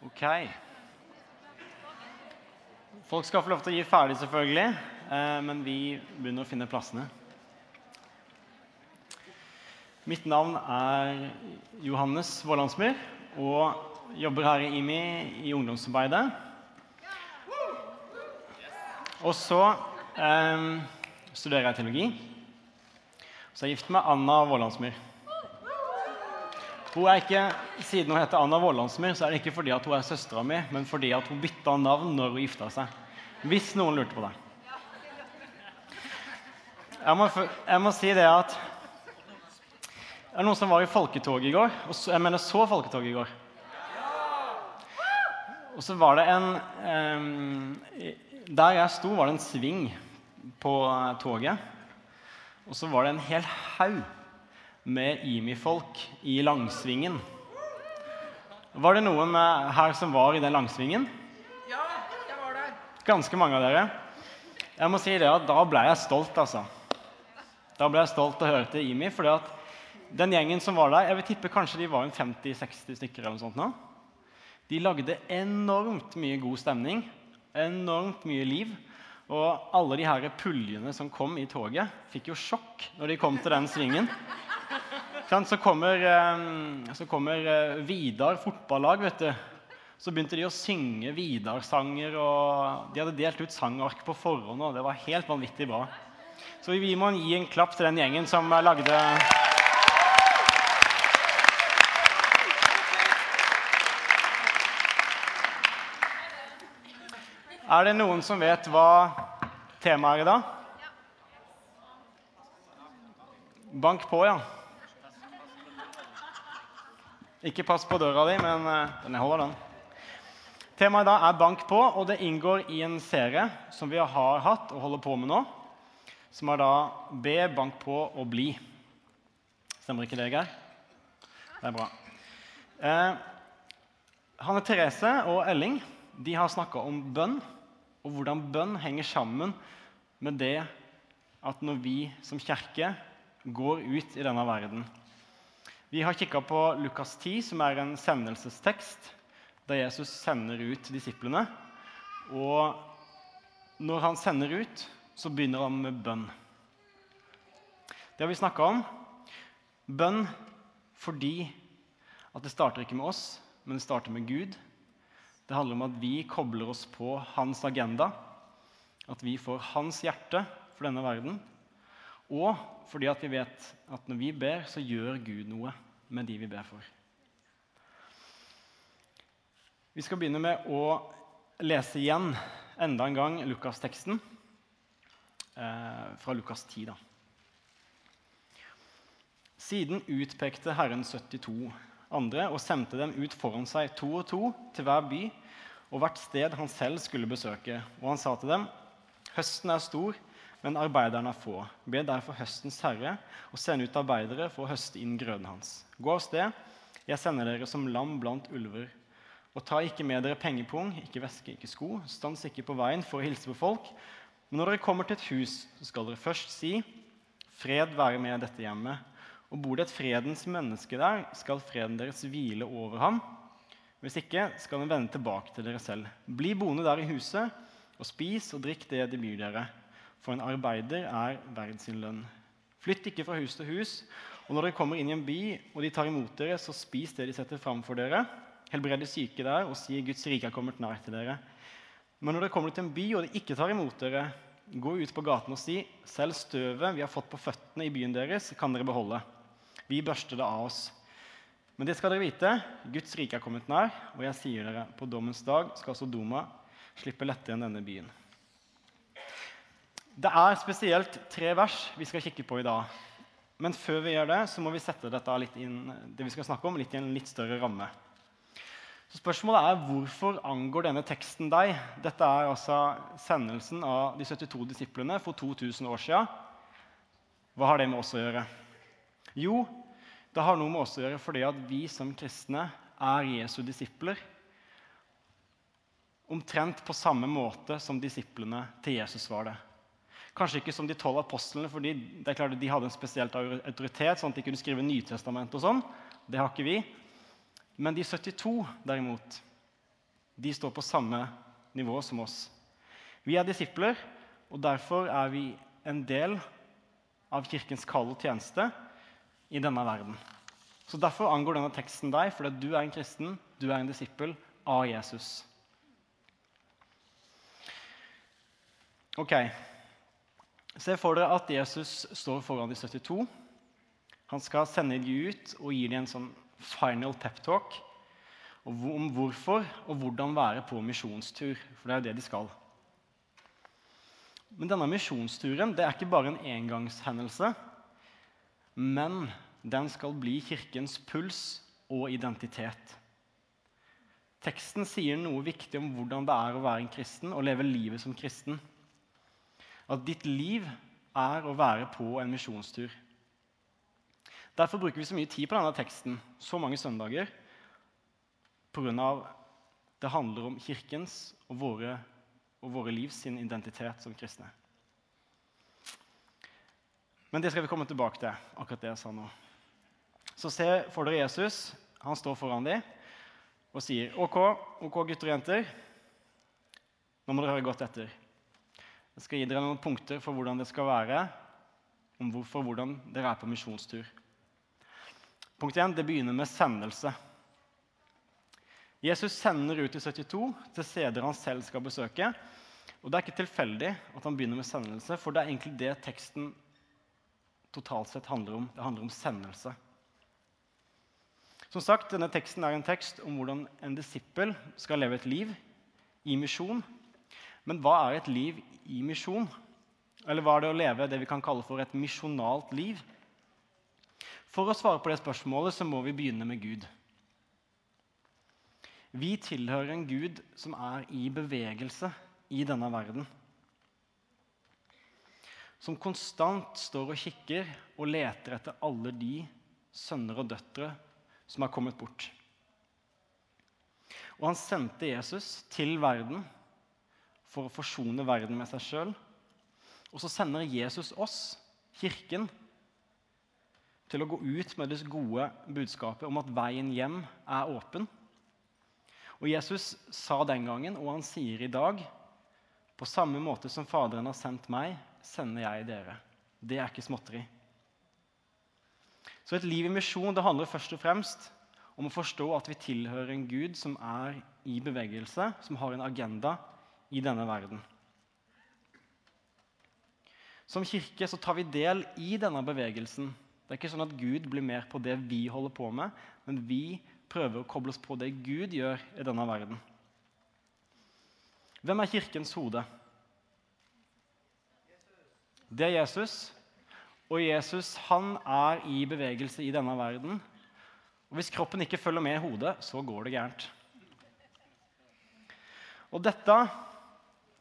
Ok. Folk skal få lov til å gi ferdig, selvfølgelig, eh, men vi begynner å finne plassene. Mitt navn er Johannes Vålandsmyr og jobber her i IMI i ungdomsarbeidet. Og så eh, studerer jeg teologi. Så jeg er gift med Anna Vålandsmyr. Hun er ikke, Siden hun heter Anna Vålandsmyr, så er det ikke fordi at hun er søstera mi, men fordi at hun bytta navn når hun gifta seg. Hvis noen lurte på det. Jeg må, jeg må si det at Det er noen som var i folketoget i går. Og så, jeg mener så folketoget i går. Og så var det en eh, Der jeg sto, var det en sving på toget. Og så var det en hel haug med IMI-folk i langsvingen. Var det noen eh, her som var i den langsvingen? Ja, jeg var der. Ganske mange av dere. Jeg må si det at Da ble jeg stolt, altså. Da ble jeg stolt og hørte IMI. fordi at den gjengen som var der, jeg vil tippe kanskje de var en 50-60 stykker. eller noe sånt nå. De lagde enormt mye god stemning, enormt mye liv. Og alle de her puljene som kom i toget, fikk jo sjokk når de kom til den svingen. Så kommer, eh, så kommer eh, Vidar fotballag, vet du. Så begynte de å synge Vidar-sanger, og de hadde delt ut sangark på forhånd. og Det var helt vanvittig bra. Så vi må gi en klapp til den gjengen som lagde Er det noen som vet hva temaet er i dag? Bank på, ja. Ikke pass på døra di, men uh, den holder, den. Temaet i dag er Bank på, og det inngår i en serie som vi har hatt og holder på med nå, som er da Be, bank på og bli. Stemmer ikke det, Geir? Det er bra. Eh, Hanne Therese og Elling de har snakka om bønn, og hvordan bønn henger sammen med det at når vi som kirke går ut i denne verden Vi har kikka på Lukas 10, som er en sendelsestekst der Jesus sender ut disiplene. Og når han sender ut, så begynner han med bønn. Det har vi snakka om. Bønn fordi at det starter ikke med oss, men det starter med Gud. Det handler om at vi kobler oss på hans agenda. At vi får hans hjerte for denne verden. Og fordi at vi vet at når vi ber, så gjør Gud noe med de vi ber for. Vi skal begynne med å lese igjen enda en gang Lukas-teksten eh, fra Lukas 10. da. Siden utpekte Herren 72 andre og sendte dem ut foran seg to og to til hver by og hvert sted han selv skulle besøke. Og han sa til dem.: Høsten er stor, men arbeiderne er få. Be derfor høstens herre og send ut arbeidere for å høste inn grøden hans. Gå av sted, jeg sender dere som lam blant ulver. Og ta ikke med dere pengepung, ikke veske, ikke sko. Stans ikke på veien for å hilse på folk. Men når dere kommer til et hus, så skal dere først si, Fred være med dette hjemmet. Og bor det et fredens menneske der, skal freden deres hvile over ham. Hvis ikke skal den vende tilbake til dere selv. Bli boende der i huset, og spis og drikk det de byr dere. For en arbeider er verd sin lønn. Flytt ikke fra hus til hus. Og når dere kommer inn i en by, og de tar imot dere, så spis det de setter fram for dere. Helbred de syke der, og si Guds rike er kommet nær til dere. Men når dere kommer til en by, og de ikke tar imot dere, gå ut på gaten og si, selv støvet vi har fått på føttene i byen deres, kan dere beholde. Vi børster det av oss. Men det skal dere vite, Guds rike er kommet nær, og jeg sier dere, på dommens dag skal Sodoma slippe lettere enn denne byen. Det er spesielt tre vers vi skal kikke på i dag. Men før vi gjør det, så må vi sette dette litt inn, det vi skal snakke om, litt i en litt større ramme. Så Spørsmålet er hvorfor angår denne teksten deg? Dette er altså sendelsen av de 72 disiplene for 2000 år siden. Hva har det med oss å gjøre? Jo, det har noe med oss å gjøre fordi at vi som kristne er Jesu disipler. Omtrent på samme måte som disiplene til Jesus var det. Kanskje ikke som de tolv apostlene, for det de hadde en spesiell autoritet, sånn at de kunne skrive Nytestamentet og sånn. Det har ikke vi. Men de 72, derimot, De står på samme nivå som oss. Vi er disipler, og derfor er vi en del av Kirkens kall og tjeneste i denne verden. Så Derfor angår denne teksten deg, fordi du er en kristen, du er en disippel av Jesus. Ok, Se for dere at Jesus står foran de 72. Han skal sende de ut og gi dem en sånn final peptalk om hvorfor og hvordan være på misjonstur. For det er jo det de skal. Men denne misjonsturen det er ikke bare en engangshendelse. Men den skal bli kirkens puls og identitet. Teksten sier noe viktig om hvordan det er å være en kristen og leve livet som kristen. At ditt liv er å være på en misjonstur. Derfor bruker vi så mye tid på denne teksten så mange søndager pga. det handler om kirkens og våre, og våre liv sin identitet som kristne. Men det skal vi komme tilbake til, akkurat det jeg sa nå. Så se for dere Jesus. Han står foran dem og sier OK, OK, gutter og jenter. Nå må dere høre godt etter. Jeg skal gi dere noen punkter for hvordan det skal være, om hvorfor hvordan dere er på misjonstur. Punkt 1, det begynner med sendelse. Jesus sender ut i 72 til steder han selv skal besøke. Og Det er ikke tilfeldig at han begynner med sendelse, for det er egentlig det teksten totalt sett handler om. Det handler om sendelse. Som sagt, Denne teksten er en tekst om hvordan en disippel skal leve et liv i misjon. Men hva er et liv i misjon? Eller hva er det å leve det vi kan kalle for et misjonalt liv? For å svare på det spørsmålet så må vi begynne med Gud. Vi tilhører en Gud som er i bevegelse i denne verden som konstant står og kikker og leter etter alle de sønner og døtre som har kommet bort. Og han sendte Jesus til verden for å forsone verden med seg sjøl. Og så sender Jesus oss, Kirken, til å gå ut med det gode budskapet om at veien hjem er åpen. Og Jesus sa den gangen, og han sier i dag, på samme måte som Faderen har sendt meg, sender jeg dere. Det er ikke småtteri. Så et liv i misjon det handler først og fremst om å forstå at vi tilhører en Gud som er i bevegelse, som har en agenda i denne verden. Som kirke så tar vi del i denne bevegelsen. Det er ikke sånn at Gud blir mer på det vi holder på med, men vi prøver å koble oss på det Gud gjør i denne verden. Hvem er Kirkens hode? Det er Jesus. Og Jesus han er i bevegelse i denne verden. Og Hvis kroppen ikke følger med i hodet, så går det gærent. Og dette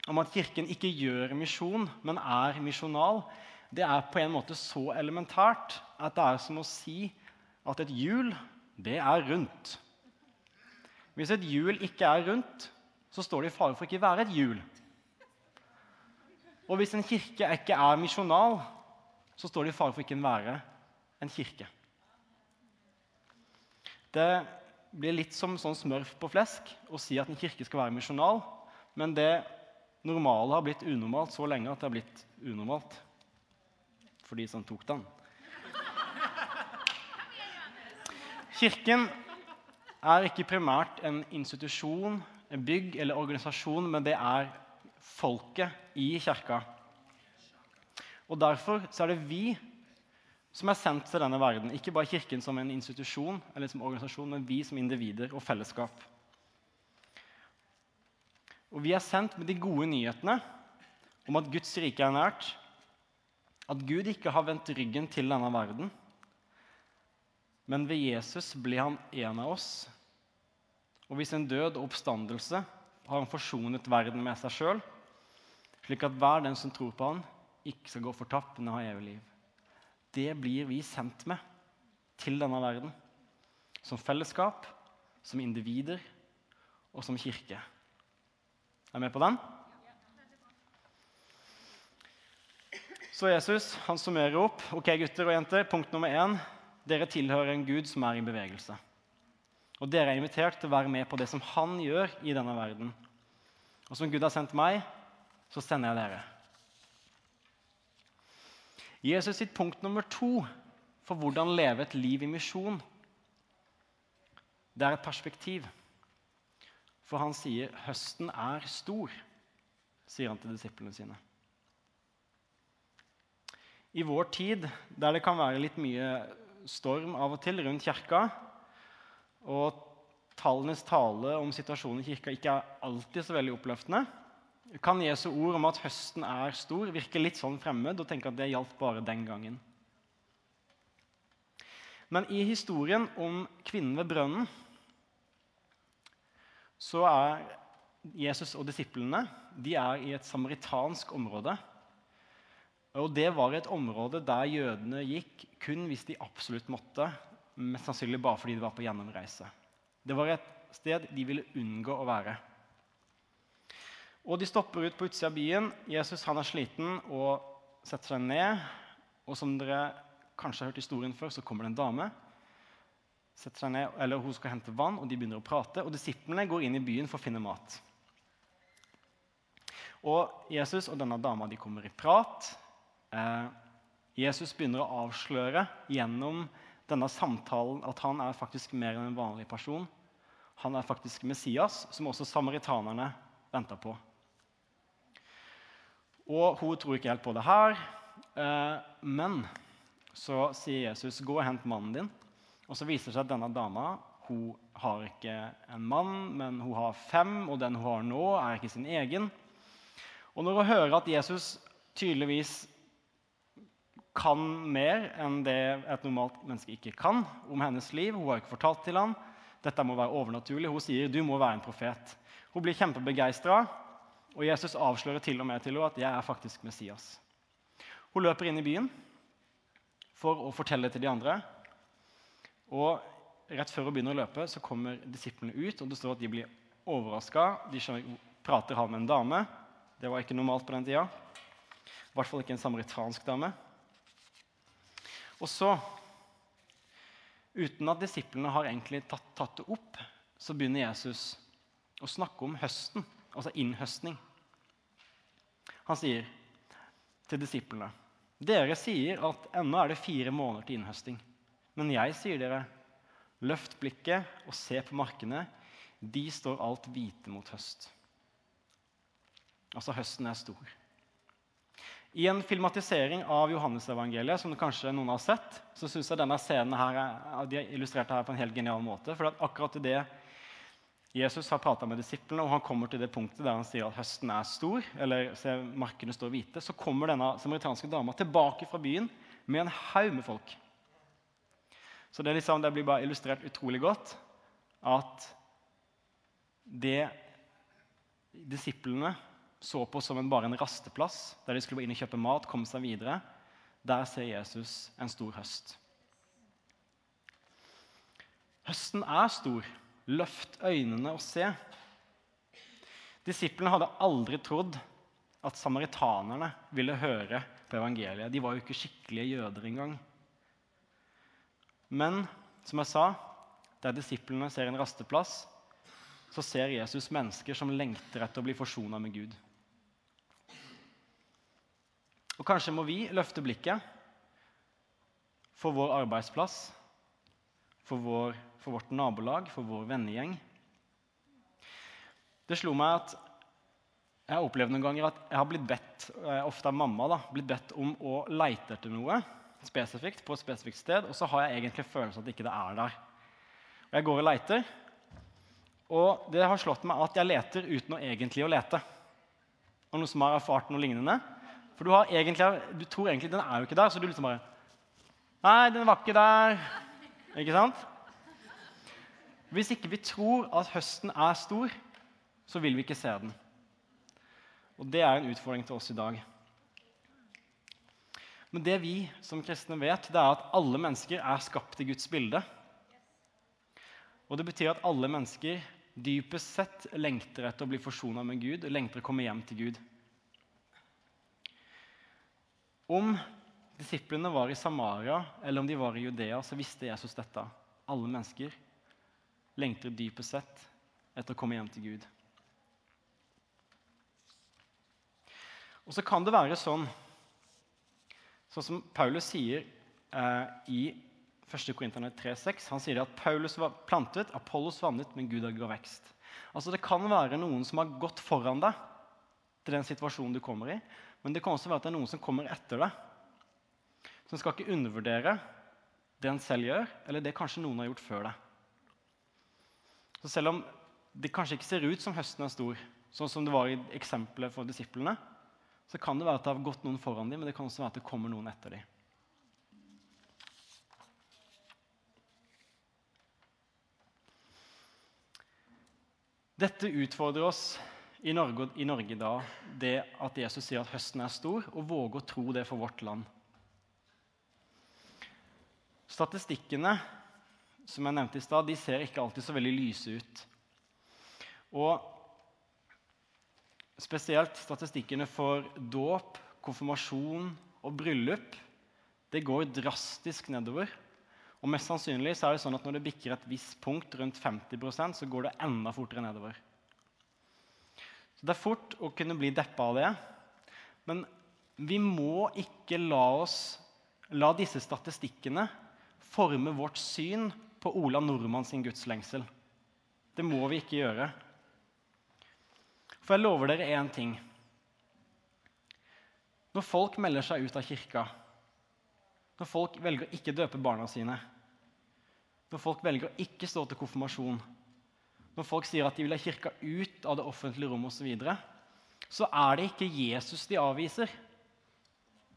om at Kirken ikke gjør misjon, men er misjonal, det er på en måte så elementært at det er som å si at et hjul, det er rundt. Hvis et hjul ikke er rundt, så står det i fare for ikke å være et hjul. Og hvis en kirke ikke er misjonal, så står det i fare for ikke å være en kirke. Det blir litt som sånn smørf på flesk å si at en kirke skal være misjonal, men det normale har blitt unormalt så lenge at det har blitt unormalt for de som tok den. Kirken er ikke primært en institusjon, en bygg eller organisasjon, men det er folket i kirka. Og Derfor så er det vi som er sendt til denne verden. Ikke bare Kirken som en institusjon eller som organisasjon, men vi som individer og fellesskap. Og Vi er sendt med de gode nyhetene om at Guds rike er nært. At Gud ikke har vendt ryggen til denne verden. Men ved Jesus blir han en av oss. Og hvis en død og oppstandelse har han forsonet verden med seg sjøl, slik at hver den som tror på han, ikke skal gå fortapt, men ha evig liv. Det blir vi sendt med til denne verden. Som fellesskap, som individer og som kirke. Er du med på den? Så Jesus han summerer opp. Ok, gutter og jenter, Punkt nummer én. Dere tilhører en Gud som er i bevegelse. Og dere er invitert til å være med på det som han gjør i denne verden. Og som Gud har sendt meg, så sender jeg dere. Jesus sitt punkt nummer to for hvordan leve et liv i misjon, det er et perspektiv. For han sier 'høsten er stor', sier han til disiplene sine. I vår tid, der det kan være litt mye storm av og til rundt kirka, og tallenes tale om situasjonen i kirka ikke er alltid så veldig oppløftende, kan Jesu ord om at høsten er stor, virke litt sånn fremmed og tenke at det gjaldt bare den gangen. Men i historien om kvinnen ved brønnen så er Jesus og disiplene de er i et samaritansk område. Og Det var et område der jødene gikk kun hvis de absolutt måtte. Mest sannsynlig bare fordi de var på gjennomreise. Det var et sted de ville unngå å være. Og De stopper ut på utsida av byen. Jesus han er sliten og setter seg ned. Og som dere kanskje har hørt historien før, så kommer det en dame. Setter seg ned, eller Hun skal hente vann, og de begynner å prate. Og disiplene går inn i byen for å finne mat. Og Jesus og denne dama de kommer i prat. Eh, Jesus begynner å avsløre gjennom denne samtalen at han er faktisk mer enn en vanlig person. Han er faktisk Messias, som også samaritanerne venta på. Og hun tror ikke helt på det her. Eh, men så sier Jesus, 'Gå og hent mannen din.' Og så viser det seg at denne dama hun har ikke en mann, men hun har fem, og den hun har nå, er ikke sin egen. Og når hun hører at Jesus tydeligvis kan mer enn det et normalt menneske ikke kan om hennes liv Hun har ikke fortalt til ham. Dette må være overnaturlig. Hun sier du må være en profet. Hun blir kjempebegeistra, og Jesus avslører til og med til henne at jeg er faktisk Messias. Hun løper inn i byen for å fortelle til de andre. Og Rett før hun begynner å løpe, så kommer disiplene ut, og det står at de blir overraska. De skjønner, prater han med en dame. Det var ikke normalt på den tida. I hvert fall ikke en samaritansk dame. Og så, uten at disiplene har egentlig tatt, tatt det opp, så begynner Jesus å snakke om høsten, altså innhøstning. Han sier til disiplene dere sier at ennå er det fire måneder til innhøsting. Men jeg sier dere, løft blikket og se på markene. De står alt hvite mot høst. Altså høsten er stor. I en filmatisering av Johannesevangeliet, som kanskje noen har sett, så synes jeg denne scenen her er, de har illustrert her på en helt genial måte. For akkurat i det Jesus har prata med disiplene, og han kommer til det punktet der han sier at høsten er stor, eller ser markene står hvite, så kommer denne samaritanske dama tilbake fra byen med en haug med folk. Så det, liksom, det blir bare illustrert utrolig godt at det disiplene så på som en, bare en rasteplass, der de skulle gå inn og kjøpe mat, komme seg videre, der ser Jesus en stor høst. Høsten er stor. Løft øynene og se. Disiplene hadde aldri trodd at samaritanerne ville høre på evangeliet. De var jo ikke skikkelige jøder engang. Men som jeg sa, der disiplene ser en rasteplass, så ser Jesus mennesker som lengter etter å bli forsona med Gud. Og kanskje må vi løfte blikket for vår arbeidsplass, for vår for vårt nabolag, for vår vennegjeng. Det slo meg at jeg har opplevd noen ganger at jeg har blitt bedt eh, ofte av mamma da, blitt bedt om å leite etter noe spesifikt på et spesifikt sted, og så har jeg egentlig følelsen at ikke det er der. Og Jeg går og leiter, og det har slått meg at jeg leter uten å egentlig å lete. Og noen som har erfart noe lignende? For du, egentlig, du tror egentlig den er jo ikke der, så du liksom bare Nei, den var ikke der. Ikke sant? Hvis ikke vi tror at høsten er stor, så vil vi ikke se den. Og Det er en utfordring til oss i dag. Men det vi som kristne vet, det er at alle mennesker er skapt i Guds bilde. Og Det betyr at alle mennesker dypest sett lengter etter å bli forsona med Gud, lengter å komme hjem til Gud. Om disiplene var i Samaria eller om de var i Judea, så visste Jesus dette. Alle mennesker lengter dypest sett etter å komme hjem til Gud. Og så kan det være sånn, sånn som Paulus sier eh, i 1. Korinterne 3,6. Han sier at Paulus var plantet, Apollos vannet, men Gud ga vekst. Altså Det kan være noen som har gått foran deg til den situasjonen du kommer i, men det kan også være at det er noen som kommer etter deg. En skal ikke undervurdere det en selv gjør, eller det kanskje noen har gjort før deg. Så selv om det kanskje ikke ser ut som høsten er stor, sånn som det var i eksempelet for disiplene, så kan det være at det har gått noen foran dem, men det kan også være at det kommer noen etter dem. Dette utfordrer oss i Norge, i Norge da, det at Jesus sier at høsten er stor, og våger å tro det for vårt land. Statistikkene som jeg nevnte i stad, de ser ikke alltid så veldig lyse ut. Og spesielt statistikkene for dåp, konfirmasjon og bryllup det går drastisk nedover. Og mest sannsynlig så er det sånn at når det bikker et visst punkt, rundt 50% så går det enda fortere nedover. Så Det er fort å kunne bli deppa av det. Men vi må ikke la, oss, la disse statistikkene forme vårt syn på Ola Nordmann sin gudslengsel. Det må vi ikke gjøre. For jeg lover dere én ting. Når folk melder seg ut av kirka, når folk velger å ikke døpe barna sine, når folk velger å ikke stå til konfirmasjon, når folk sier at de vil ha kirka ut av det offentlige rom osv., så, så er det ikke Jesus de avviser.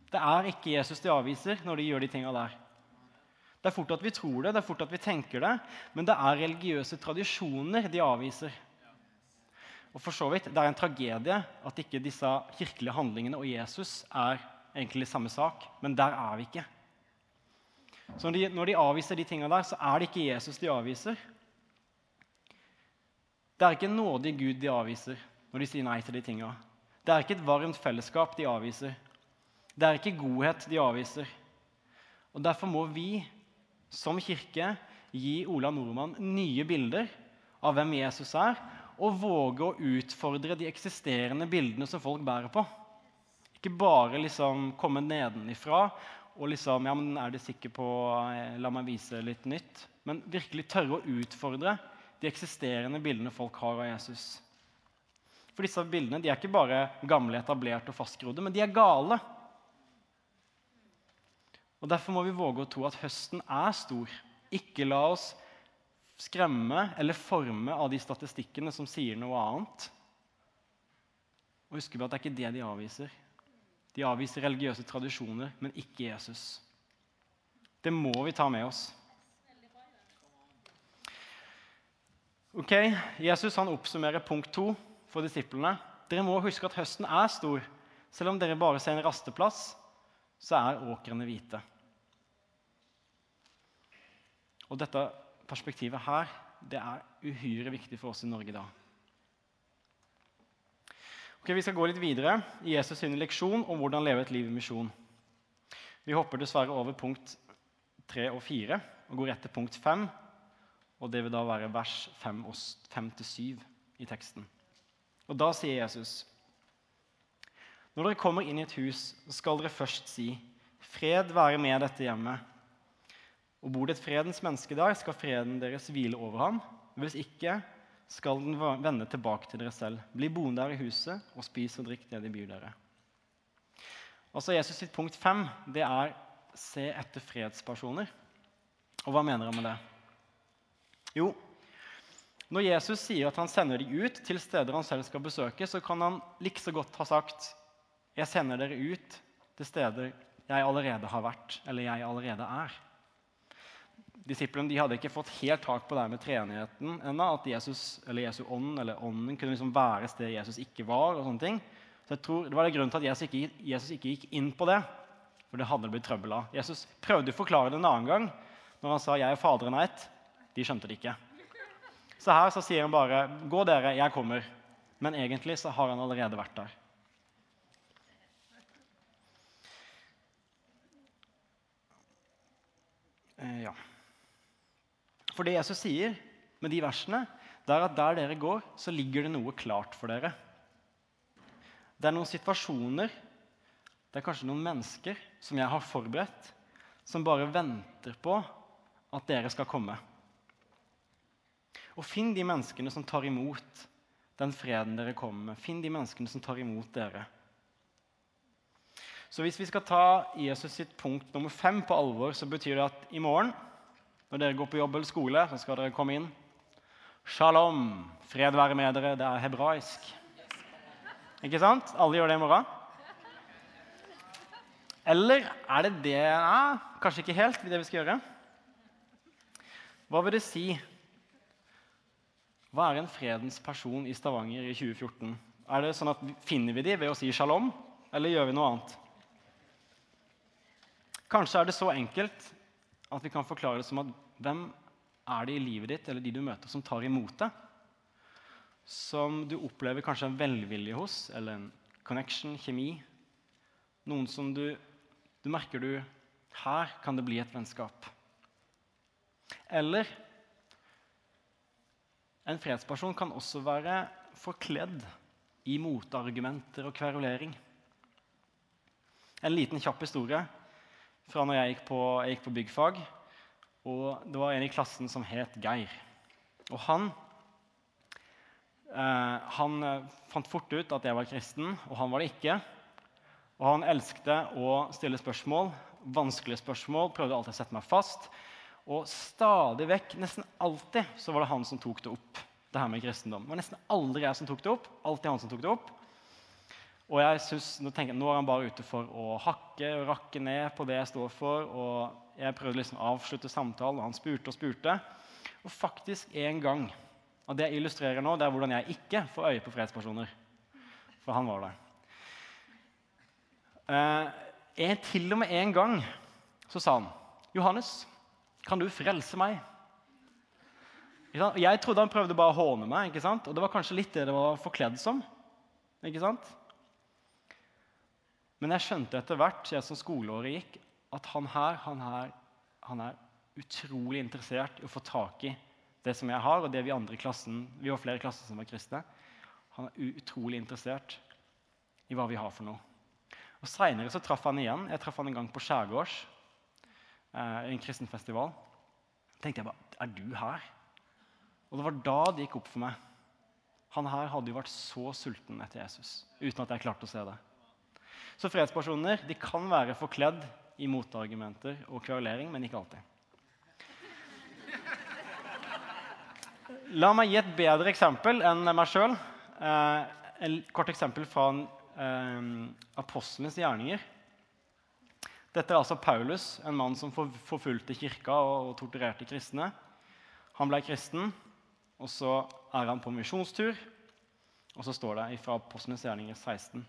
Det er ikke Jesus de avviser når de gjør de tinga der. Det er fort at vi tror det, det er fort at vi tenker det, men det er religiøse tradisjoner de avviser. Og for så vidt, Det er en tragedie at ikke disse kirkelige handlingene og Jesus er egentlig samme sak, men der er vi ikke. Så når de, når de avviser de tingene der, så er det ikke Jesus de avviser. Det er ikke en nådig Gud de avviser når de sier nei til de tingene. Det er ikke et varmt fellesskap de avviser. Det er ikke godhet de avviser. Og Derfor må vi som kirke gi Ola Nordmann nye bilder av hvem Jesus er, og våge å utfordre de eksisterende bildene som folk bærer på. Ikke bare liksom komme nedenifra og liksom Ja, men er du sikker på eh, La meg vise litt nytt. Men virkelig tørre å utfordre de eksisterende bildene folk har av Jesus. For disse bildene de er ikke bare gamle, etablerte og fastgrodde, men de er gale. Og Derfor må vi våge å tro at høsten er stor. Ikke la oss skremme eller forme av de statistikkene som sier noe annet. Og husker vi at det er ikke det de avviser. De avviser religiøse tradisjoner, men ikke Jesus. Det må vi ta med oss. Ok, Jesus han oppsummerer punkt to for disiplene. Dere må huske at høsten er stor. Selv om dere bare ser en rasteplass, så er åkrene hvite. Og dette perspektivet her det er uhyre viktig for oss i Norge da. Ok, Vi skal gå litt videre i Jesus' sin leksjon om hvordan leve et liv i misjon. Vi hopper dessverre over punkt 3 og 4 og går rett til punkt 5. Og det vil da være vers 5-7 i teksten. Og da sier Jesus.: Når dere kommer inn i et hus, skal dere først si:" Fred være med dette hjemmet. Og bor det et fredens menneske der, skal freden deres hvile over ham. Hvis ikke skal den vende tilbake til dere selv. Bli boende der i huset og spis og drikk det de byr dere. Altså Jesus sitt punkt fem det er se etter fredspersoner. Og hva mener han med det? Jo, når Jesus sier at han sender dem ut til steder han selv skal besøke, så kan han likså godt ha sagt jeg sender dere ut til steder jeg allerede har vært, eller jeg allerede er disiplene de hadde ikke fått helt tak på det med treenigheten ennå. At Jesus, eller Jesu ånd eller ånden kunne liksom være et sted Jesus ikke var. og sånne ting. Så jeg tror Det var det grunnen til at Jesus ikke, Jesus ikke gikk inn på det. For det hadde blitt trøbbel av. Jesus prøvde å forklare det en annen gang når han sa 'Jeg er Faderen er ett'. De skjønte det ikke. Så her så sier han bare 'Gå dere, jeg kommer'. Men egentlig så har han allerede vært der. Eh, ja. For det Jesus sier, med de versene, det er at der dere går, så ligger det noe klart for dere. Det er noen situasjoner, det er kanskje noen mennesker som jeg har forberedt, som bare venter på at dere skal komme. Og finn de menneskene som tar imot den freden dere kommer med. Finn de menneskene som tar imot dere. Så hvis vi skal ta Jesus sitt punkt nummer fem på alvor, så betyr det at i morgen, når dere går på jobb eller skole, så skal dere komme inn. Shalom, fred være med dere. Det er hebraisk. Ikke sant? Alle gjør det i morgen. Eller er det det Nei, kanskje ikke helt det vi skal gjøre. Hva vil det si? Hva er en fredens person i Stavanger i 2014? Er det sånn at Finner vi de ved å si shalom, eller gjør vi noe annet? Kanskje er det så enkelt at vi kan forklare det som at hvem er det i livet ditt eller de du møter, som tar imot det? Som du opplever kanskje en velvilje hos, eller en connection, kjemi? Noen som du, du merker du Her kan det bli et vennskap. Eller en fredsperson kan også være forkledd i motargumenter og kverulering. En liten, kjapp historie fra når jeg gikk på, jeg gikk på byggfag. Og det var en i klassen som het Geir. Og han, eh, han eh, fant fort ut at jeg var kristen, og han var det ikke. Og han elskte å stille spørsmål, vanskelige spørsmål, prøvde alltid å sette meg fast. Og stadig vekk, nesten alltid, så var det han som tok det opp. det her med kristendom. Det var nesten aldri jeg som tok det opp. alltid han som tok det opp. Og jeg synes, nå, tenker, nå er han bare ute for å hakke og rakke ned på det jeg står for. og Jeg prøvde liksom å avslutte samtalen, og han spurte og spurte. Og faktisk en gang og Det jeg illustrerer nå, det er hvordan jeg ikke får øye på fredspersoner. For han var der. Eh, til og med en gang så sa han, 'Johannes, kan du frelse meg?' Jeg trodde han prøvde bare å håne meg, ikke sant? og det var kanskje litt det det var forkledd som. ikke sant? Men jeg skjønte etter hvert jeg som skoleåret gikk, at han her, han her han er utrolig interessert i å få tak i det som jeg har, og det vi andre i klassen Vi var flere klasser som var kristne. Han er utrolig interessert i hva vi har for noe. Og Seinere traff han igjen. Jeg traff han en gang på Skjærgårds, eh, en kristen festival. Tenkte jeg bare Er du her? Og det var da det gikk opp for meg. Han her hadde jo vært så sulten etter Jesus uten at jeg klarte å se det. Så fredspersoner de kan være forkledd i motargumenter og kverulering, men ikke alltid. La meg gi et bedre eksempel enn meg sjøl. Eh, et kort eksempel fra eh, apostlenes gjerninger. Dette er altså Paulus, en mann som forfulgte kirka og, og torturerte kristne. Han ble kristen, og så er han på misjonstur. Og så står det fra Apostlenes gjerninger 16.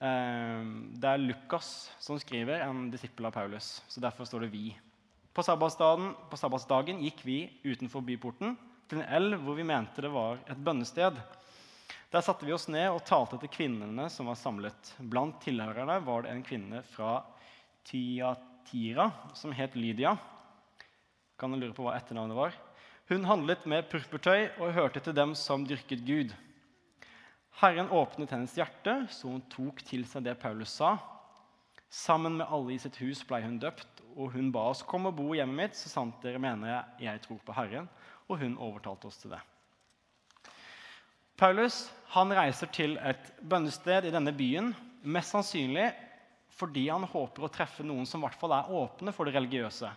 Ehm, det er Lukas som skriver, en disippel av Paulus. så Derfor står det 'vi'. På sabbatsdagen, på sabbatsdagen gikk vi utenfor byporten til en elv hvor vi mente det var et bønnested. Der satte vi oss ned og talte til kvinnene som var samlet. Blant tilhørerne var det en kvinne fra Tiatira som het Lydia. Kan du lure på hva etternavnet var? Hun handlet med purpurtøy og hørte til dem som dyrket Gud. Herren åpnet hennes hjerte, så hun tok til seg det Paulus sa. Sammen med alle i sitt hus ble hun døpt, og hun ba oss komme og bo i hjemmet mitt, så sant dere mener jeg, jeg tror på Herren. Og hun overtalte oss til det. Paulus han reiser til et bønnested i denne byen, mest sannsynlig fordi han håper å treffe noen som i hvert fall er åpne for det religiøse.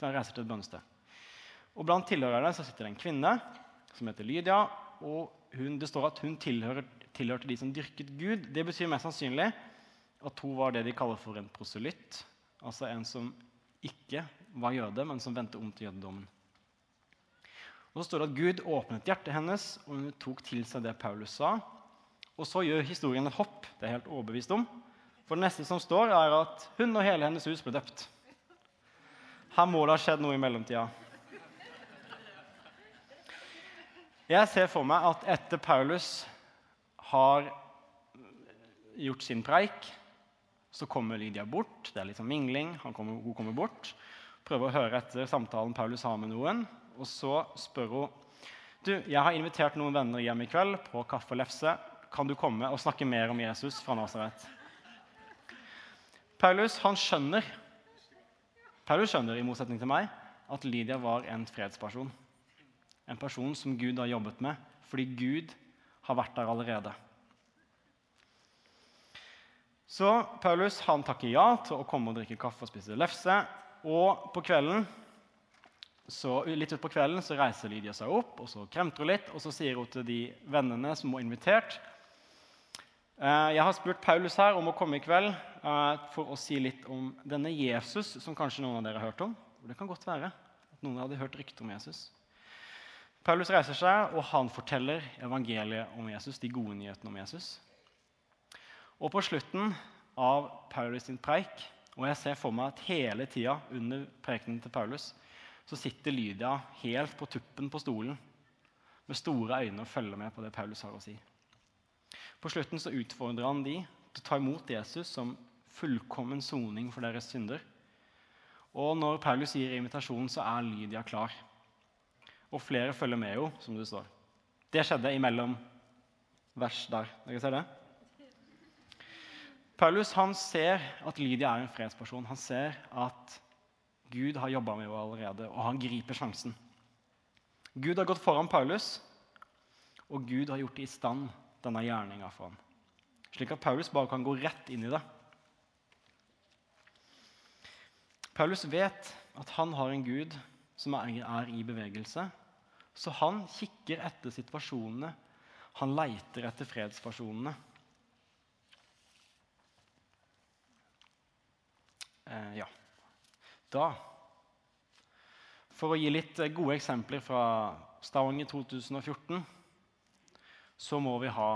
Han reiser til et bønnested. Og Blant tilhørerne så sitter det en kvinne som heter Lydia. og hun, det står at hun tilhører, tilhørte de som dyrket Gud. Det betyr mest sannsynlig at hun var det de kaller for en proselytt. Altså en som ikke var jøde, men som vendte om til jødedommen. Og Så står det at Gud åpnet hjertet hennes, og hun tok til seg det Paulus sa. Og så gjør historien et hopp. Det er jeg helt overbevist om. For det neste som står, er at hun og hele hennes hus ble døpt. Her må det ha skjedd noe i mellomtida. Jeg ser for meg at etter Paulus har gjort sin preik, så kommer Lydia bort. Det er litt sånn mingling. Kommer, hun kommer bort. prøver å høre etter samtalen Paulus har med noen. Og så spør hun du, jeg har invitert noen venner hjem i kveld på kaffe og lefse. Kan du komme og snakke mer om Jesus fra Nasaret? Paulus han skjønner Paulus skjønner, i motsetning til meg, at Lydia var en fredsperson. En person som Gud har jobbet med, fordi Gud har vært der allerede. Så Paulus han takker ja til å komme og drikke kaffe og spise lefse. Og på kvelden, så, litt utpå kvelden så reiser Lydia seg opp og så kremter hun litt. Og så sier hun til de vennene som hun har invitert eh, Jeg har spurt Paulus her om å komme i kveld eh, for å si litt om denne Jesus som kanskje noen av dere har hørt om. Det kan godt være at noen hadde hørt rykter om Jesus. Paulus reiser seg, og han forteller evangeliet om Jesus, de gode nyhetene om Jesus. Og på slutten av Paulus sin preik, og jeg ser for meg at hele tida under prekenen til Paulus, så sitter Lydia helt på tuppen på stolen med store øyne og følger med på det Paulus har å si. På slutten så utfordrer han de til å ta imot Jesus som fullkommen soning for deres synder. Og når Paulus gir invitasjonen, så er Lydia klar. Og flere følger med jo, som det står. Det skjedde imellom vers der. Dere ser det? Paulus han ser at Lydia er en fredsperson. Han ser at Gud har jobba med henne allerede, og han griper sjansen. Gud har gått foran Paulus, og Gud har gjort i stand denne gjerninga for ham. Slik at Paulus bare kan gå rett inn i det. Paulus vet at han har en Gud som er i bevegelse, så han kikker etter situasjonene. Han leiter etter fredspersonene. Eh, ja. Da For å gi litt eh, gode eksempler fra Stavanger 2014, så må vi ha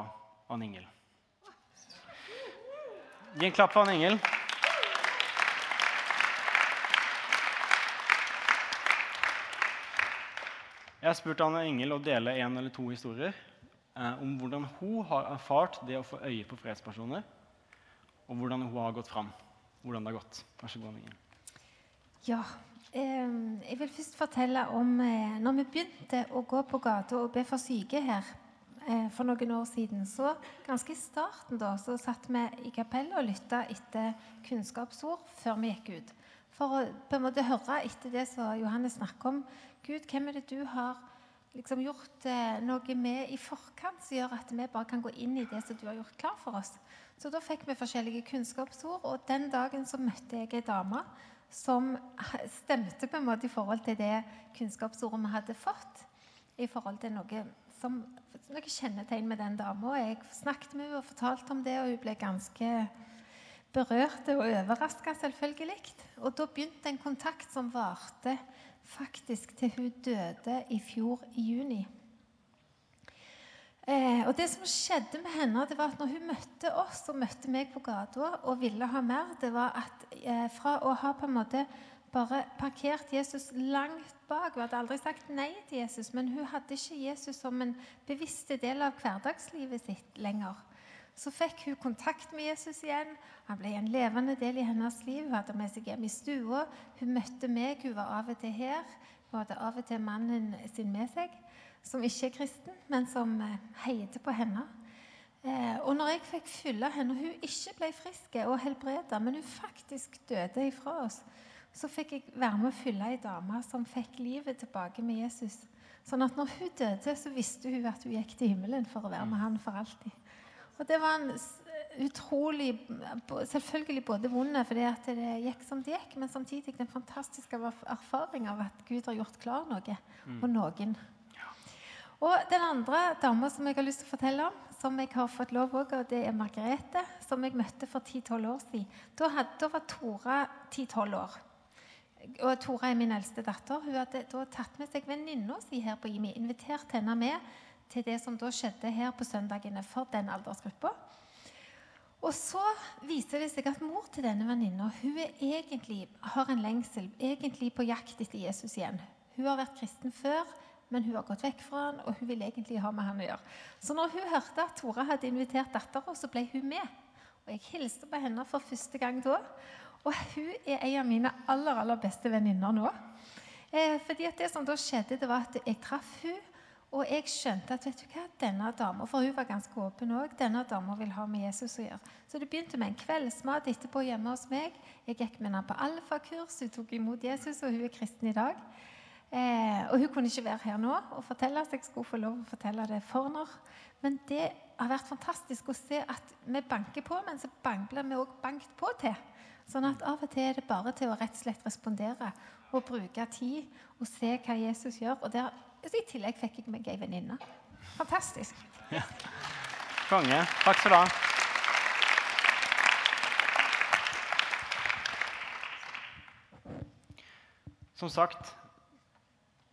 Ann Ingel. Gi en klapp for Ann Ingel. Jeg har spurt Anne Engel å dele en eller to historier eh, om hvordan hun har erfart det å få øye på fredspersoner, og hvordan hun har gått fram. Hvordan det har gått. Vær så god, Anne Engel. Ja. Eh, jeg vil først fortelle om eh, når vi begynte å gå på gata og be for syke her eh, for noen år siden. Så ganske i starten da, så satt vi i kapellet og lytta etter kunnskapsord før vi gikk ut. For å på en måte høre etter det som Johannes snakker om Gud, hvem er det du har liksom gjort eh, noe med i forkant som gjør at vi bare kan gå inn i det som du har gjort klar for oss? Så da fikk vi forskjellige kunnskapsord, og den dagen så møtte jeg ei dame som stemte på en måte i forhold til det kunnskapsordet vi hadde fått. I forhold til noe som noe kjennetegn med den dama. Jeg snakket med henne og fortalte om det, og hun ble ganske berørt og overraska, selvfølgelig. Og da begynte en kontakt som varte faktisk til hun døde i fjor i juni. Eh, og det som skjedde med henne, det var at når hun møtte oss og møtte meg på gata og ville ha mer, det var at eh, fra å ha på en måte bare parkert Jesus langt bak Hun hadde aldri sagt nei til Jesus, men hun hadde ikke Jesus som en bevisst del av hverdagslivet sitt lenger. Så fikk hun kontakt med Jesus igjen. Han ble en levende del i hennes liv. Hun hadde med seg hjem i stua. Hun møtte meg. Hun var av og til her. Hun hadde av og til mannen sin med seg, som ikke er kristen, men som eh, heide på henne. Eh, og når jeg fikk fylle henne, og hun ikke ble frisk og helbreda, men hun faktisk døde ifra oss, så fikk jeg være med å fylle ei dame som fikk livet tilbake med Jesus. Sånn at når hun døde, så visste hun at hun gikk til himmelen for å være med han for alltid. Og det var en utrolig Selvfølgelig både vonde fordi at det gikk som det gikk, men samtidig den fantastiske erfaring av at Gud har gjort klar noe mm. og noen. Og den andre dama som jeg har lyst til å fortelle om, som jeg har fått lov òg, og det er Margrethe, som jeg møtte for 10-12 år siden. Da, hadde, da var Tora 10-12 år. Og Tora er min eldste datter. Hun hadde da tatt med seg venninna si her på IMI, invitert henne med til det som da skjedde her på søndagene for den aldersgruppa. Og så viser det seg at mor til denne venninna egentlig har en lengsel, egentlig på jakt etter Jesus igjen. Hun har vært kristen før, men hun har gått vekk fra han, og hun vil egentlig ha med han å gjøre. Så når hun hørte at Tora hadde invitert dattera, så ble hun med. Og jeg hilste på henne for første gang da. Og hun er en av mine aller, aller beste venninner nå. Eh, fordi at Det som da skjedde, det var at jeg traff hun, og jeg skjønte at vet du hva, denne dama For hun var ganske åpen også, Denne dama vil ha med Jesus å gjøre. Så det begynte med en kveldsmat etterpå hjemme hos meg. Jeg gikk med henne på alfakurs. Hun tok imot Jesus, og hun er kristen i dag. Eh, og hun kunne ikke være her nå og fortelle, så jeg skulle få lov å fortelle det for henne. Men det har vært fantastisk å se at vi banker på, men så blir vi òg banket på til. Sånn at av og til er det bare til å rett og slett respondere og bruke tid og se hva Jesus gjør. Og der, I tillegg fikk jeg meg ei venninne. Fantastisk. Ja. Konge. Takk skal du ha. Som sagt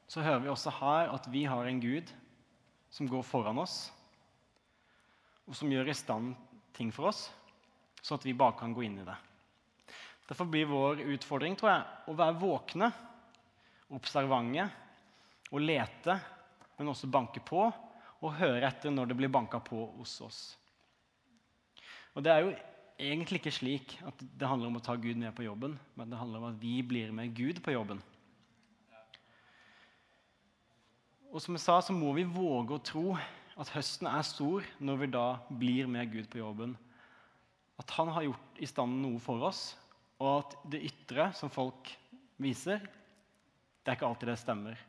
så hører vi også her at vi har en Gud som går foran oss, og som gjør i stand ting for oss, sånn at vi bare kan gå inn i det. Derfor blir vår utfordring tror jeg, å være våkne, observante og lete, men også banke på og høre etter når det blir banka på hos oss. Og Det er jo egentlig ikke slik at det handler om å ta Gud med på jobben, men det handler om at vi blir med Gud på jobben. Og som jeg sa, så må vi våge å tro at høsten er stor når vi da blir med Gud på jobben. At han har gjort i stand noe for oss, og at det ytre som folk viser, det er ikke alltid det stemmer.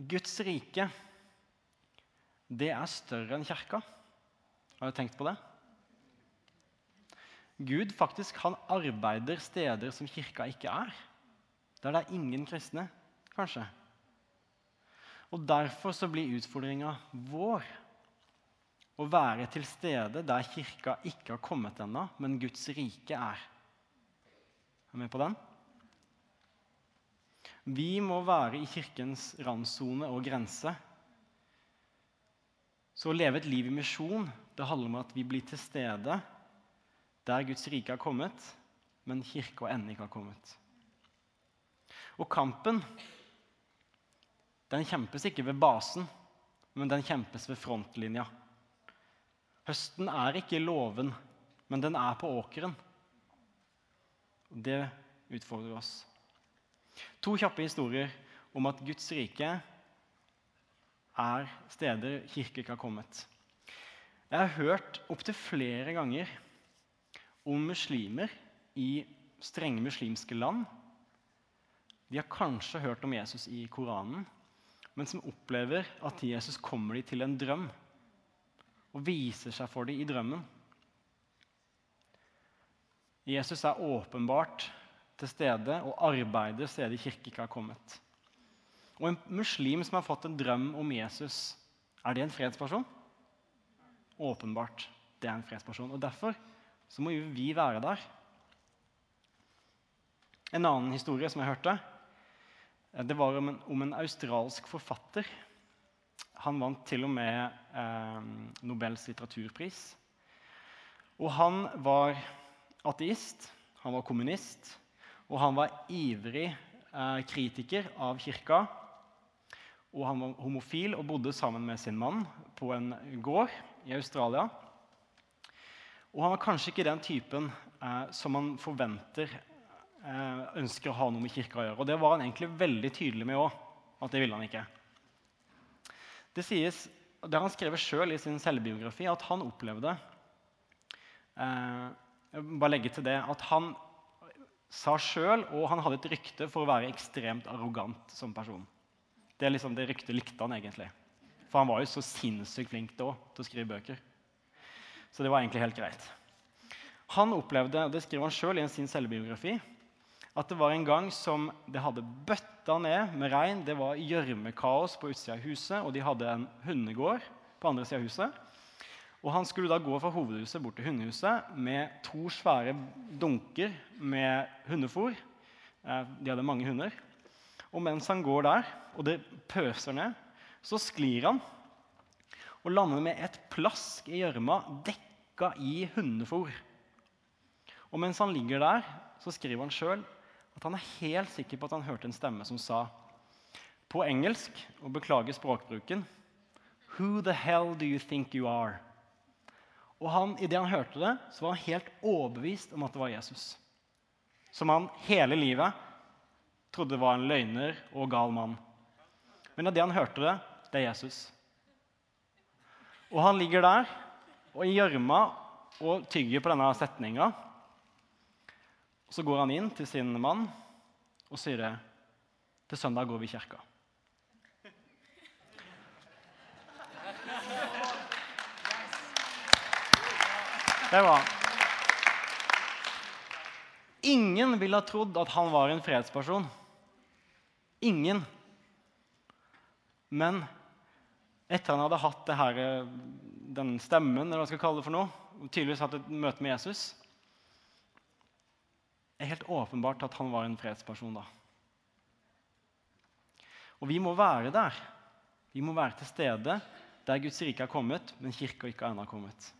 Guds rike, det er større enn kirka. Har du tenkt på det? Gud faktisk, han arbeider steder som kirka ikke er der det er ingen kristne, kanskje. Og Derfor så blir utfordringa vår å være til stede der kirka ikke har kommet ennå, men Guds rike er. Er du med på den? Vi må være i kirkens randsone og grense. Så å leve et liv i misjon det handler om at vi blir til stede der Guds rike har kommet, men kirka ennå ikke har kommet. Og kampen den kjempes ikke ved basen, men den kjempes ved frontlinja. Høsten er ikke låven, men den er på åkeren. Det utfordrer oss. To kjappe historier om at Guds rike er steder kirke ikke har kommet. Jeg har hørt opptil flere ganger om muslimer i strenge muslimske land de har kanskje hørt om Jesus i Koranen, men som opplever at Jesus kommer dem til en drøm og viser seg for dem i drømmen. Jesus er åpenbart til stede og arbeider stedet kirke ikke har kommet. Og En muslim som har fått en drøm om Jesus, er det en fredsperson? Åpenbart. Det er en fredsperson. Og Derfor så må jo vi være der. En annen historie som jeg hørte, det var om en, om en, australsk forfatter. Han vant til og med eh, Nobels litteraturpris. Og han var ateist, han var kommunist, og han var ivrig eh, kritiker av kirka. Og han var homofil og bodde sammen med sin mann på en gård i Australia. Og han var kanskje ikke den typen eh, som man forventer Eh, ønsker å ha noe med kirka å gjøre. Og det var han egentlig veldig tydelig med òg, at det ville han ikke. Det sies, det har han skrevet sjøl i sin selvbiografi, at han opplevde eh, bare legge til det, at han sa sjøl, og han hadde et rykte for å være ekstremt arrogant som person. Det, liksom, det ryktet likte han egentlig. For han var jo så sinnssykt flink da til å skrive bøker. Så det var egentlig helt greit. Han opplevde, og det skriver han sjøl i sin selvbiografi, at det var en gang som det hadde bøtta ned med regn. Det var gjørmekaos på utsida av huset, og de hadde en hundegård på andre sida av huset. Og Han skulle da gå fra hovedhuset bort til hundehuset med to svære dunker med hundefôr. Eh, de hadde mange hunder. Og mens han går der, og det pøser ned, så sklir han og lander med et plask i gjørma dekka i hundefôr. Og mens han ligger der, så skriver han sjøl at han er helt sikker på at han hørte en stemme som sa på engelsk, og beklager språkbruken Who the hell do you think you are? Og han, idet han hørte det, så var han helt overbevist om at det var Jesus. Som han hele livet trodde var en løgner og gal mann. Men idet han hørte det, det er Jesus. Og han ligger der og i gjørma og tygger på denne setninga. Så går han inn til sin mann og sier det. Til søndag går vi i kirka. Det var Ingen ville ha trodd at han var en fredsperson. Ingen. Men etter han hadde hatt her, den stemmen, eller hva man skal kalle det for noe, og tydeligvis hatt et møte med Jesus, er helt åpenbart at han var en fredsperson da. Og vi må være der. Vi må være til stede der Guds rike har kommet, men kirka ikke ennå har kommet.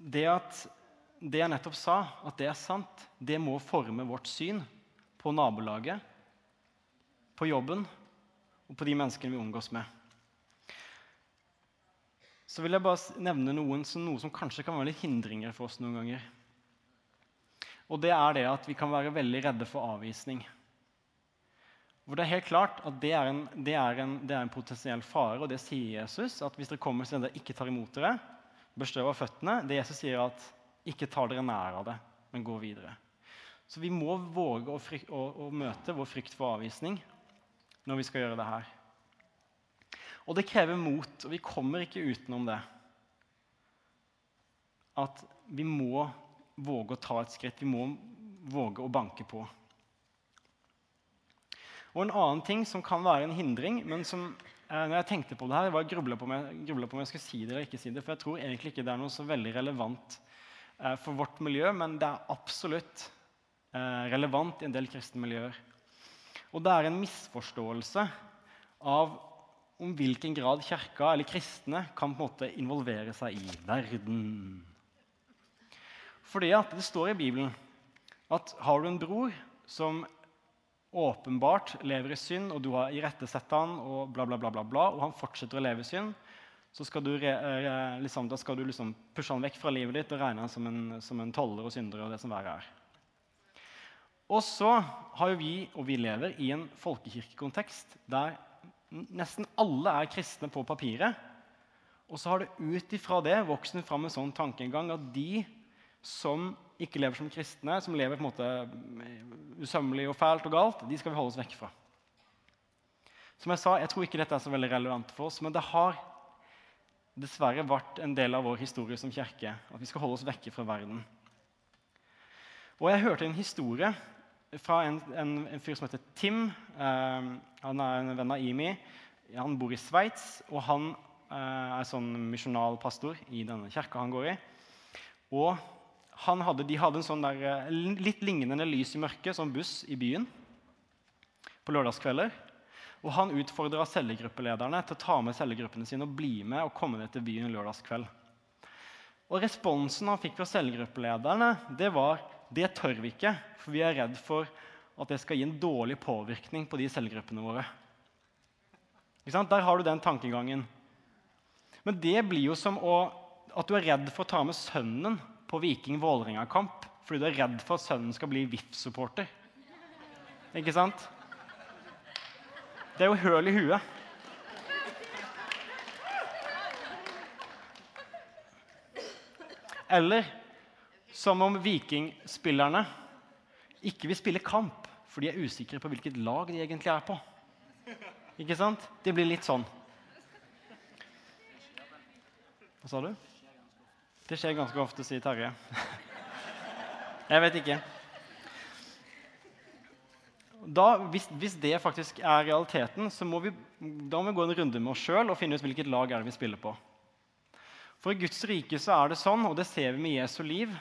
Det at det jeg nettopp sa, at det er sant, det må forme vårt syn på nabolaget, på jobben og på de menneskene vi omgås med. Så vil jeg bare nevne noen, noe som kanskje kan være litt hindringer for oss noen ganger. Og det er det at vi kan være veldig redde for avvisning. For det er helt klart at det er, en, det, er en, det er en potensiell fare, og det sier Jesus. At hvis dere kommer til dere ikke tar imot dere, bestøv av føttene Det Jesus sier at ikke ta dere nær av det, men gå videre. Så vi må våge å, å, å møte vår frykt for avvisning når vi skal gjøre det her. Og det krever mot, og vi kommer ikke utenom det. At vi må våge å ta et skritt. Vi må våge å banke på. Og En annen ting som kan være en hindring, men som eh, når jeg tenkte på det her, jeg var grubla på, på, om jeg skulle si det eller ikke si det, for jeg tror egentlig ikke det er noe så veldig relevant eh, for vårt miljø, men det er absolutt eh, relevant i en del kristne miljøer. Og det er en misforståelse av om hvilken grad kirka eller kristne kan på en måte involvere seg i verden. Fordi at det står i Bibelen at har du en bror som åpenbart lever i synd, og du har irettesett han, og bla, bla, bla, bla, bla, og han fortsetter å leve i synd, så skal du, liksom, da skal du liksom pushe han vekk fra livet ditt og regne han som en, som en toller og synder. Og det som verre er. Og så har jo vi, og vi lever i en folkekirkekontekst der nesten alle er kristne på papiret. Og så har det ut ifra det vokst fram en sånn tankegang at de som ikke lever som kristne, som lever på en måte usømmelig og fælt og galt, de skal vi holde oss vekk fra. Som jeg sa, jeg tror ikke dette er så veldig relevant for oss, men det har dessverre vært en del av vår historie som kirke at vi skal holde oss vekke fra verden. Og jeg hørte en historie fra en, en, en fyr som heter Tim. Eh, han er en venn av Imi. Han bor i Sveits, og han eh, er sånn misjonalpastor i denne kirka han går i. Og hadde, de hadde en sånn der, eh, litt lignende lys i mørket, som buss i byen på lørdagskvelder. Og han utfordra cellegruppelederne til å ta med cellegruppene sine og bli med og komme ned til byen lørdagskveld. Og Responsen han fikk fra cellegruppelederne, det var det tør vi ikke, for vi er redd for at det skal gi en dårlig påvirkning på de cellegruppene våre. Der har du den tankegangen. Men det blir jo som å, at du er redd for å ta med sønnen på Viking Vålerenga-kamp fordi du er redd for at sønnen skal bli VIF-supporter. Ikke sant? Det er jo høl i huet. Eller som om vikingspillerne ikke vil spille kamp for de er usikre på hvilket lag de egentlig er på. Ikke sant? Det blir litt sånn. Hva sa du? Det skjer ganske ofte, sier Terje. Jeg vet ikke. Da, hvis, hvis, det faktisk er realiteten, så må vi, da må vi gå en runde med oss sjøl og finne ut hvilket lag er det vi spiller på. For i Guds rike så er det sånn, og det ser vi med Jesu liv,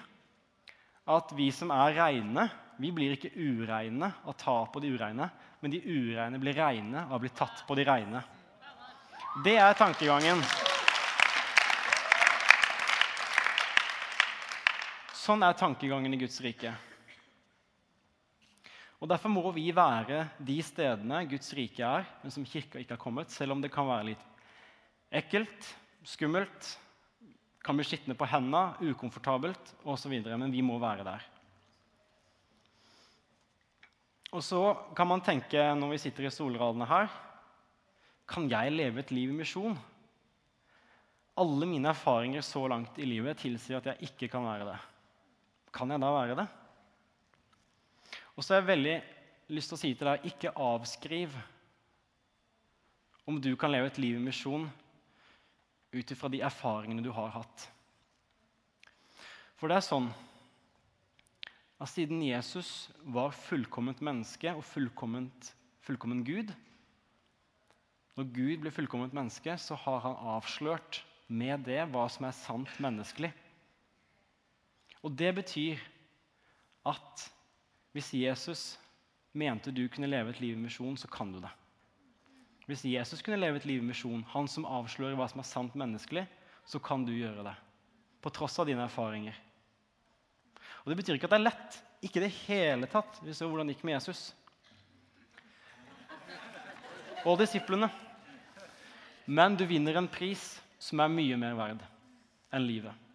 at vi som er reine, vi blir ikke ureine av tap ta på de ureine, men de ureine blir reine av å bli tatt på de reine. Det er tankegangen. Sånn er tankegangen i Guds rike. Og Derfor må vi være de stedene Guds rike er, men som kirka ikke har kommet, selv om det kan være litt ekkelt, skummelt, kan bli skitne på hendene, ukomfortabelt osv. Men vi må være der. Og så kan man tenke når vi sitter i solradene her Kan jeg leve et liv i misjon? Alle mine erfaringer så langt i livet tilsier at jeg ikke kan være det. Kan jeg da være det? Og så har jeg veldig lyst til å si til deg ikke avskriv om du kan leve et liv i misjon ut ifra de erfaringene du har hatt. For det er sånn at siden Jesus var fullkomment menneske og fullkommen Gud Når Gud blir fullkomment menneske, så har han avslørt med det hva som er sant menneskelig. Og det betyr at hvis Jesus mente du kunne leve et liv i misjon, så kan du det. Hvis Jesus kunne leve et liv i misjon, han som avslører hva som er sant menneskelig, så kan du gjøre det. På tross av dine erfaringer. Og Det betyr ikke at det er lett. Ikke i det hele tatt. Vi så hvordan det gikk med Jesus. Og disiplene. Men du vinner en pris som er mye mer verd enn livet.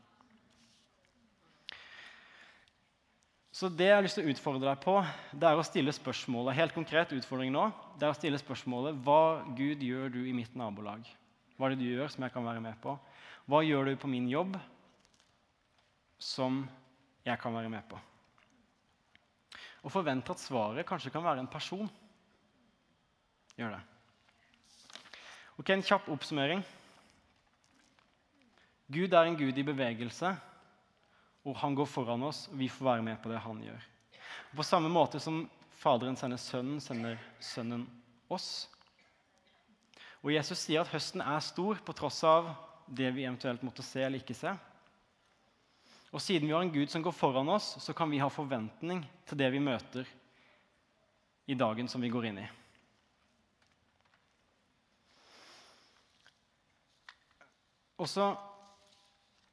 Så det jeg har lyst til å utfordre deg på, det er å stille spørsmålet helt konkret utfordring nå, det er å stille spørsmålet hva Gud gjør du i mitt nabolag? Hva er det du gjør som jeg kan være med på? Hva gjør du på min jobb som jeg kan være med på? Og forvente at svaret kanskje kan være en person. Gjør det. Ok, En kjapp oppsummering. Gud er en gud i bevegelse og han går foran oss, og vi får være med på det han gjør. Og på samme måte som Faderen sender Sønnen, sender Sønnen oss. Og Jesus sier at høsten er stor på tross av det vi eventuelt måtte se eller ikke se. Og siden vi har en Gud som går foran oss, så kan vi ha forventning til det vi møter i dagen som vi går inn i. Og så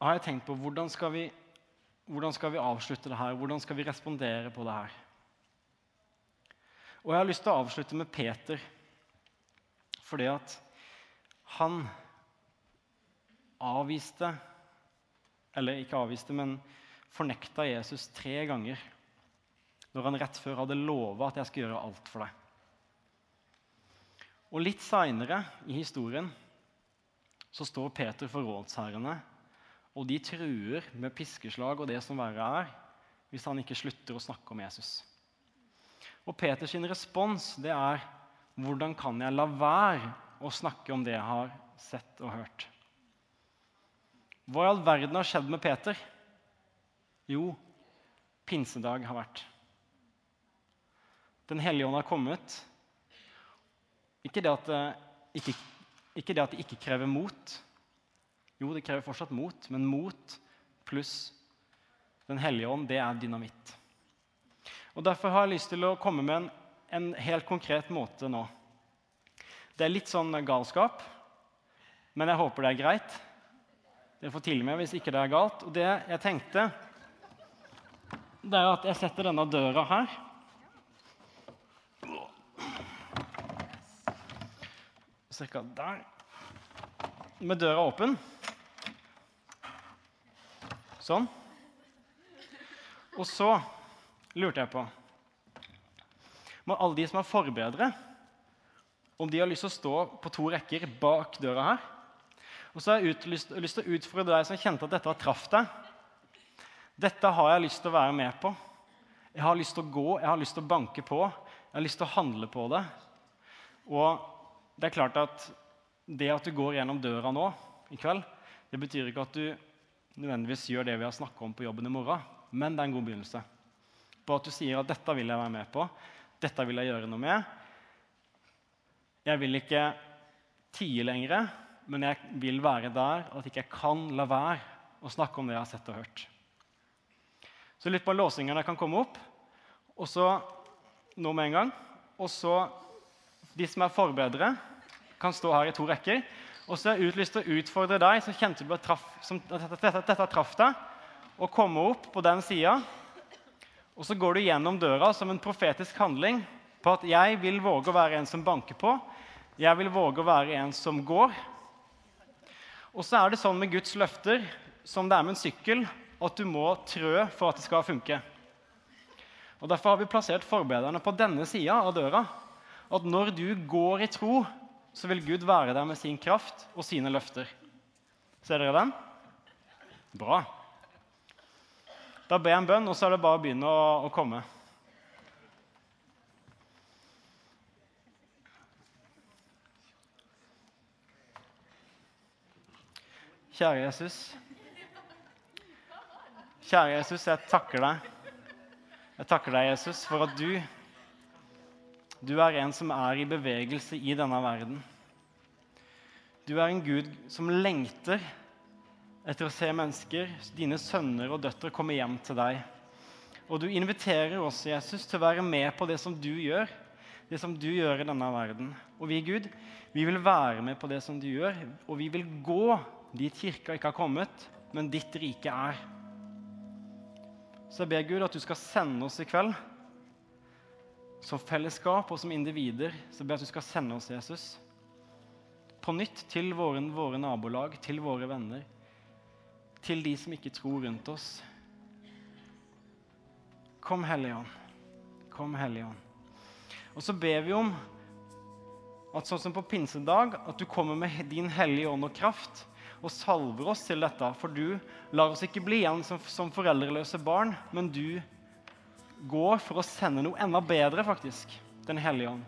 har jeg tenkt på hvordan skal vi hvordan skal vi avslutte det her? Hvordan skal vi respondere på det her? Og jeg har lyst til å avslutte med Peter, fordi at han avviste Eller ikke avviste, men fornekta Jesus tre ganger når han rett før hadde lova at jeg skal gjøre alt for deg. Og Litt seinere i historien så står Peter for rådsherrene og de truer med piskeslag og det som verre er, hvis han ikke slutter å snakke om Jesus. Og Peters respons det er hvordan kan jeg la være å snakke om det jeg har sett og hørt? Hva i all verden har skjedd med Peter? Jo, pinsedag har vært. Den hellige ånd har kommet. Ikke det at det ikke, ikke, det at det ikke krever mot, jo, det krever fortsatt mot, men mot pluss Den hellige ånd, det er dynamitt. Og Derfor har jeg lyst til å komme med en, en helt konkret måte nå. Det er litt sånn galskap, men jeg håper det er greit. Dere får tilgi meg hvis ikke det er galt. Og det jeg tenkte, det er at jeg setter denne døra her. Cirka der. Med døra åpen. Sånn. Og så lurte jeg på Må alle de som er forbedre, om de har lyst til å stå på to rekker bak døra her. Og så har jeg ut, lyst, til å utfordre deg som kjente at dette har traff deg. Dette har jeg lyst til å være med på. Jeg har lyst til å gå, jeg har lyst til å banke på. Jeg har lyst til å handle på det. Og det er klart at det at du går gjennom døra nå i kveld, det betyr ikke at du nødvendigvis gjør det vi har snakka om på jobben i morgen, men det er en god begynnelse. På at du sier at 'dette vil jeg være med på', 'dette vil jeg gjøre noe med'. Jeg vil ikke tie lenger, men jeg vil være der at ikke jeg kan la være å snakke om det jeg har sett og hørt. Så litt på låsingene kan komme opp, og så nå med en gang. Og så de som er forbedrere, kan stå her i to rekker. Og så har jeg lyst til å utfordre deg som kjente du traff, som, dette, dette traff deg, å komme opp på den sida. Og så går du gjennom døra som en profetisk handling på at jeg vil våge å være en som banker på. Jeg vil våge å være en som går. Og så er det sånn med Guds løfter som det er med en sykkel, at du må trø for at det skal funke. Og Derfor har vi plassert forbederne på denne sida av døra. At når du går i tro, så vil Gud være der med sin kraft og sine løfter. Ser dere den? Bra. Da ber jeg en bønn, og så er det bare å begynne å, å komme. Kjære Jesus. Kjære Jesus, jeg takker deg. Jeg takker deg, Jesus, for at du du er en som er i bevegelse i denne verden. Du er en Gud som lengter etter å se mennesker, dine sønner og døtre, komme hjem til deg. Og du inviterer oss, Jesus, til å være med på det som du gjør, det som du gjør i denne verden. Og vi, Gud, vi vil være med på det som du gjør, og vi vil gå dit kirka ikke har kommet, men ditt rike er. Så jeg ber Gud at du skal sende oss i kveld som fellesskap og som individer. Så ber jeg at du skal sende oss, Jesus, på nytt til våre, våre nabolag, til våre venner, til de som ikke tror rundt oss. Kom, Hellige Ånd. Kom, Hellige Ånd. Og så ber vi om at sånn som på pinsedag, at du kommer med din hellige ånd og kraft og salver oss til dette. For du lar oss ikke bli igjen som, som foreldreløse barn, men du går for å sende noe enda bedre, faktisk. Den hellige ånd,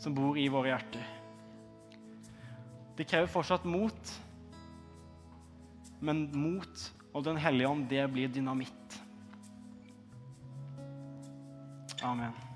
som bor i våre hjerter. Det krever fortsatt mot, men mot og Den hellige ånd, det blir dynamitt. Amen.